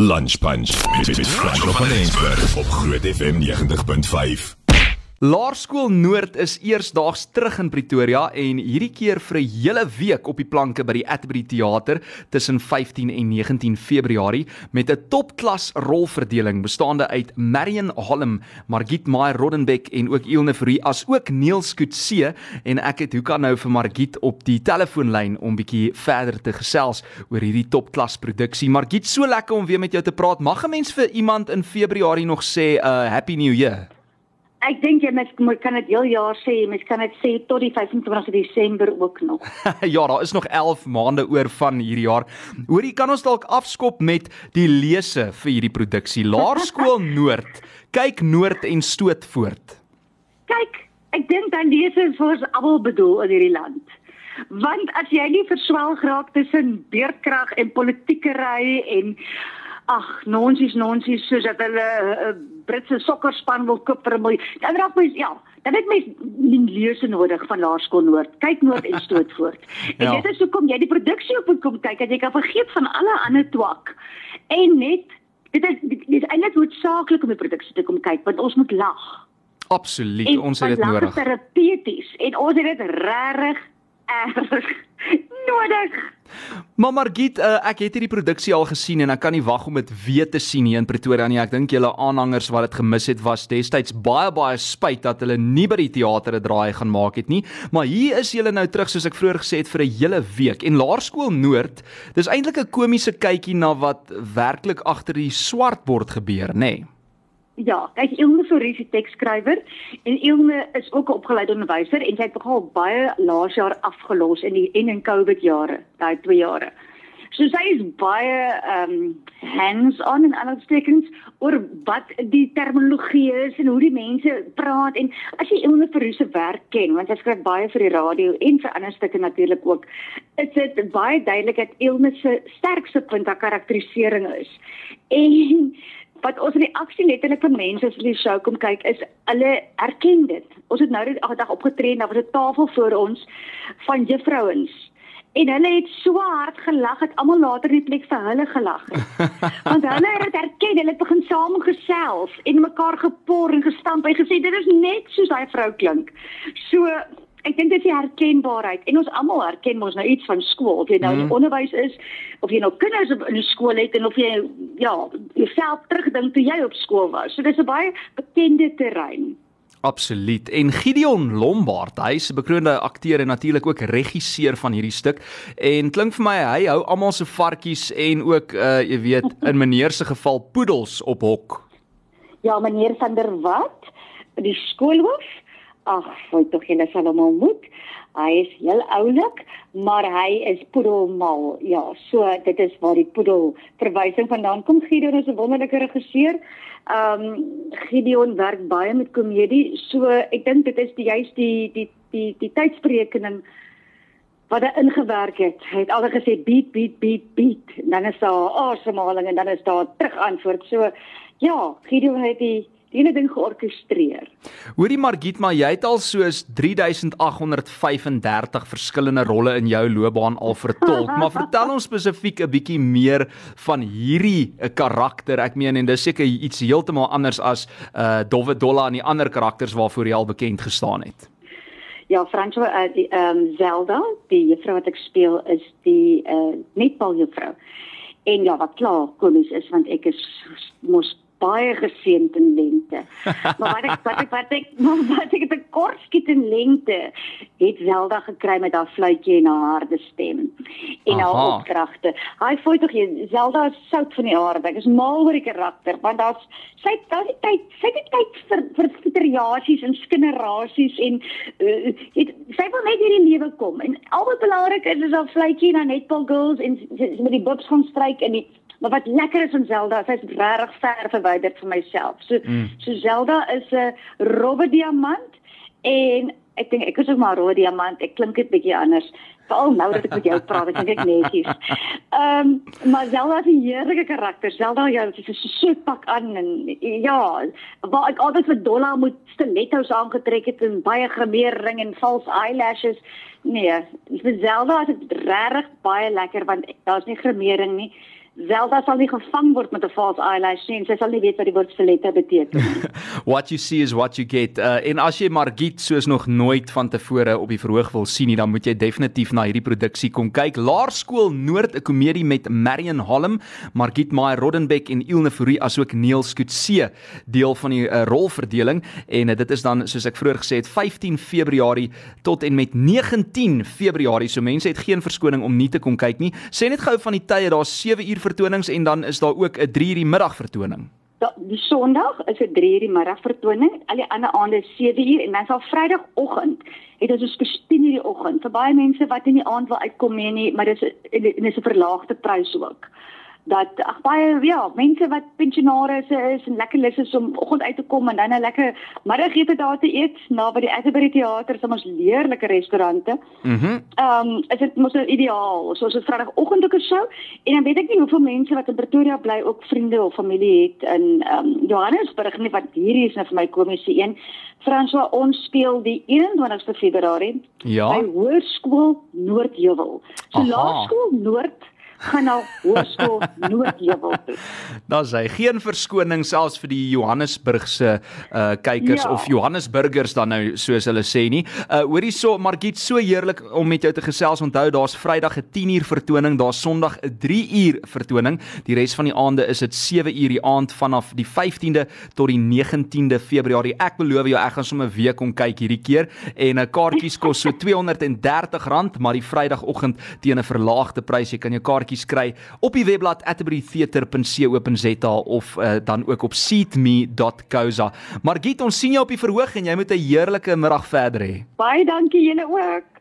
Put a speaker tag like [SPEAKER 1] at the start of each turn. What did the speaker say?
[SPEAKER 1] Lunch Punch met met Franco van Eensberg op Groot FM 90.5.
[SPEAKER 2] Laerskool Noord is eersdaags terug in Pretoria en hierdie keer vir 'n hele week op die planke by die Atterbury Theater tussen 15 en 19 Februarie met 'n topklas rolverdeling bestaande uit Marion Holm, Margit Meyer Rodenbeck en ook Ilne Fourie as ook Neil Skutse en ek het hoe kan nou vir Margit op die telefoonlyn om bietjie verder te gesels oor hierdie topklas produksie. Margit, so lekker om weer met jou te praat. Mag 'n mens vir iemand in Februarie nog sê 'n uh, happy new year?
[SPEAKER 3] Ek dink jy mens kan dit heel jaar sê, mens kan dit sê tot die 25 Desember ook nog.
[SPEAKER 2] ja, daar is nog 11 maande oor van hierdie jaar. Hoorie, kan ons dalk afskop met die lese vir hierdie produksie Laerskool Noord. Kyk Noord en stoot voort.
[SPEAKER 3] Kyk, ek dink dan lese is vir ons almal bedoel in hierdie land. Want as jy nie verswelg raak tussen beerdkrag en politiekery en ag, nonsies nonsies soos dat hulle 'n uh, Britse sokkerspan wil koop vir 'n miljoen. Dan raak mens ja, dan het mens lese nodig van Laerskool Noord. Kyk Noord en stoot voort. En ja. dit is hoekom jy die produksie op moet kom kyk, dat jy kan vergeet van alle ander twak. En net dit is dit is eintlik noodsaaklik om die produksie te kom kyk, want ons moet lag.
[SPEAKER 2] Absoluut, en ons het dit nodig.
[SPEAKER 3] Terapeuties en ons het dit regtig erg nodig.
[SPEAKER 2] Maar Margit, uh, ek het hierdie produksie al gesien en ek kan nie wag om dit weer te sien hier in Pretoria nie. Ek dink julle aanhangers wat dit gemis het was destyds baie baie spyt dat hulle nie by die teater 'n draai gaan maak het nie. Maar hier is julle nou terug soos ek vroeër gesê het vir 'n hele week. En Laerskool Noord, dis eintlik 'n komiese kykie na wat werklik agter die swartbord gebeur, nê? Nee.
[SPEAKER 3] Ja, kyk Ilme Fourie se teksskrywer en Ilme is ook 'n opgeleide onderwyser en sy het nogal baie laas jaar afgelos in die en in Covid jare, daai 2 jare. So sy is baie ehm um, hands-on en aanstekens oor wat die terminologie is en hoe die mense praat en as jy Ilme Fourie se werk ken, want sy skryf baie vir die radio en vir ander stukke natuurlik ook, is dit baie duidelik dat Ilme se sterkste punt haar karakterisering is. En wat ons reaksie letterlik van mense as hulle die show kom kyk is hulle erken dit. Ons het nou die dag opgetree en daar was 'n tafel voor ons van juffrouens en hulle het so hard gelag dat almal later in die plek vir hulle gelag het. Want hulle het dit erken, hulle het begin saam gesels en mekaar gepor en gestamp en gesê dit is net soos daai vrou klink. So Ek dink dit is die herkenbaarheid en ons almal herken mos nou iets van skool of jy nou in mm. onderwys is of jy nou kinders op in die skool het en of jy ja, jouself terugdink toe jy op skool was. So dis 'n baie bekende terrein.
[SPEAKER 2] Absoluut. En Gideon Lombard, hy is 'n bekroonde akteur en natuurlik ook regisseur van hierdie stuk. En klink vir my hy hou almal se varkies en ook uh jy weet in meneer se geval poedels op hok.
[SPEAKER 3] Ja, meneer van der Walt, die skoolhoof ag, hoe tog jy sal hom ontmoet. Hy is heel oulik, maar hy is poedelmal. Ja, so dit is waar die poedel verwysing vandaan kom. Gideon is 'n wonderlike regisseur. Ehm um, Gideon werk baie met komedie. So ek dink dit is die juist die die die die tydsberekening wat hy ingewerk het. Hy het altyd gesê beat beat beat beat. En dan is daar asemhaling en dan is daar terugantwoord. So ja, Gideon het die die ene ding georkestreer.
[SPEAKER 2] Hoorie Margit, maar jy het al soos 3835 verskillende rolle in jou loopbaan al vertolk, maar vertel ons spesifiek 'n bietjie meer van hierdie 'n eh, karakter. Ek meen en dis seker iets heeltemal anders as uh Dowwe Dolla en die ander karakters waarvoor jy al bekend gestaan het.
[SPEAKER 3] Ja, Franco, uh, die ehm um, Zelda, die juffrou wat ek speel is die uh netbal juffrou. En ja, wat klaar komies is want ek is mos baie geseënd in lente. Maar wat ek wat ek wat ek wat ek 'n kort skiet in lente het Zelda gekry met haar fluitjie en haar harde stem en haar opdragte. Hy voel tog jy Zelda is sout van die aarde. Ek is mal oor die karakter want daar's sy daar die tyd sy het tyd vir vir fiteriasies en skinnerasies en uh, het, sy wil net hierdie lewe kom en al wat belangrik is is haar fluitjie en haar netball girls en met die bubs gaan stryk en die Maar wat lekker is van Zelda, sy is regtig ver verwyderd van myself. So mm. so Zelda is 'n rowwe diamant en ek dink ek is ook maar 'n rowwe diamant. Ek klink dit bietjie anders. Veral nou dat ek met jou praat, ek dink ek netjies. Ehm um, maar Zelda is 'n heerlike karakter. Zelda ja, sy is so soet pak aan en ja, waar ek altyd vir Dolla moet stilettos aangetrek het en baie grimeering en false eyelashes. Nee, vir Zelda is dit regtig baie lekker want daar's nie grimering nie Zelda sal nie gevang word met 'n false eyelash nie. Sy sal nie weet wat die woord stilette beteken nie.
[SPEAKER 2] what you see is what you get. Uh, en as jy Margit soos nog nooit van tevore op die verhoog wil sien nie, dan moet jy definitief na hierdie produksie kom kyk. Laerskool Noord 'n komedie met Marion Hallam, Margit Meyer Roddenbeck en Ilne Fourie asook Neil Skutse deel van die uh, rolverdeling en uh, dit is dan soos ek vroeër gesê het 15 Februarie tot en met 19 Februarie. So mense het geen verskoning om nie te kom kyk nie. Sê net gou van die tye, daar's 7 uur vertonings en dan is daar ook 'n 3 uur die middag vertoning.
[SPEAKER 3] Da, die Sondag is 'n 3 uur die middag vertoning, al die ander aande is 7 uur en dan sal Vrydagoggend. Het ons dus 10 uur die oggend. Vir baie mense wat in die aand wil uitkom mee nie, maar dis 'n dis 'n verlaagde prys ook dat ag baie ja, mense wat pensionaars is en lekker lus is om oggend uit te kom en dan 'n lekker middagete daar te eet naby die Atterbury teater, so ons leerlike restaurante.
[SPEAKER 2] Mhm.
[SPEAKER 3] Mm ehm um, is dit mos nou ideaal. So ons het Vrydagoggend ook 'n show en dan weet ek nie hoeveel mense wat in Pretoria bly ook vriende of familie het in ehm um, Johannesburg nie wat hierdie is nou vir my komiese een. François ons speel die 21ste Februarie
[SPEAKER 2] ja.
[SPEAKER 3] by Hoërskool Noordheuwel. So Laerskool Noord gaan na Hoërskool Noordheuwel toe.
[SPEAKER 2] Daar's hy geen verskoning selfs vir die Johannesburgse uh kykers ja. of Johannesburgers dan nou soos hulle sê nie. Uh hoorie so Margit so heerlik om met jou te gesels. Onthou daar's Vrydag 'n 10 uur vertoning, daar's Sondag 'n 3 uur vertoning. Die res van die aande is dit 7 uur die aand vanaf die 15de tot die 19de Februarie. Ek beloof jou ek gaan sommer 'n week kom kyk hierdie keer en 'n uh, kaartjies kos so R230, maar die Vrydagoggend teen 'n verlaagde prys. Jy kan jou kaart kaartjies kry op die webblad atterburytheater.co.za of uh, dan ook op seatme.co.za. Margit, ons sien jou op die verhoog en jy moet 'n heerlike middag verder hê.
[SPEAKER 3] Baie dankie julle ook.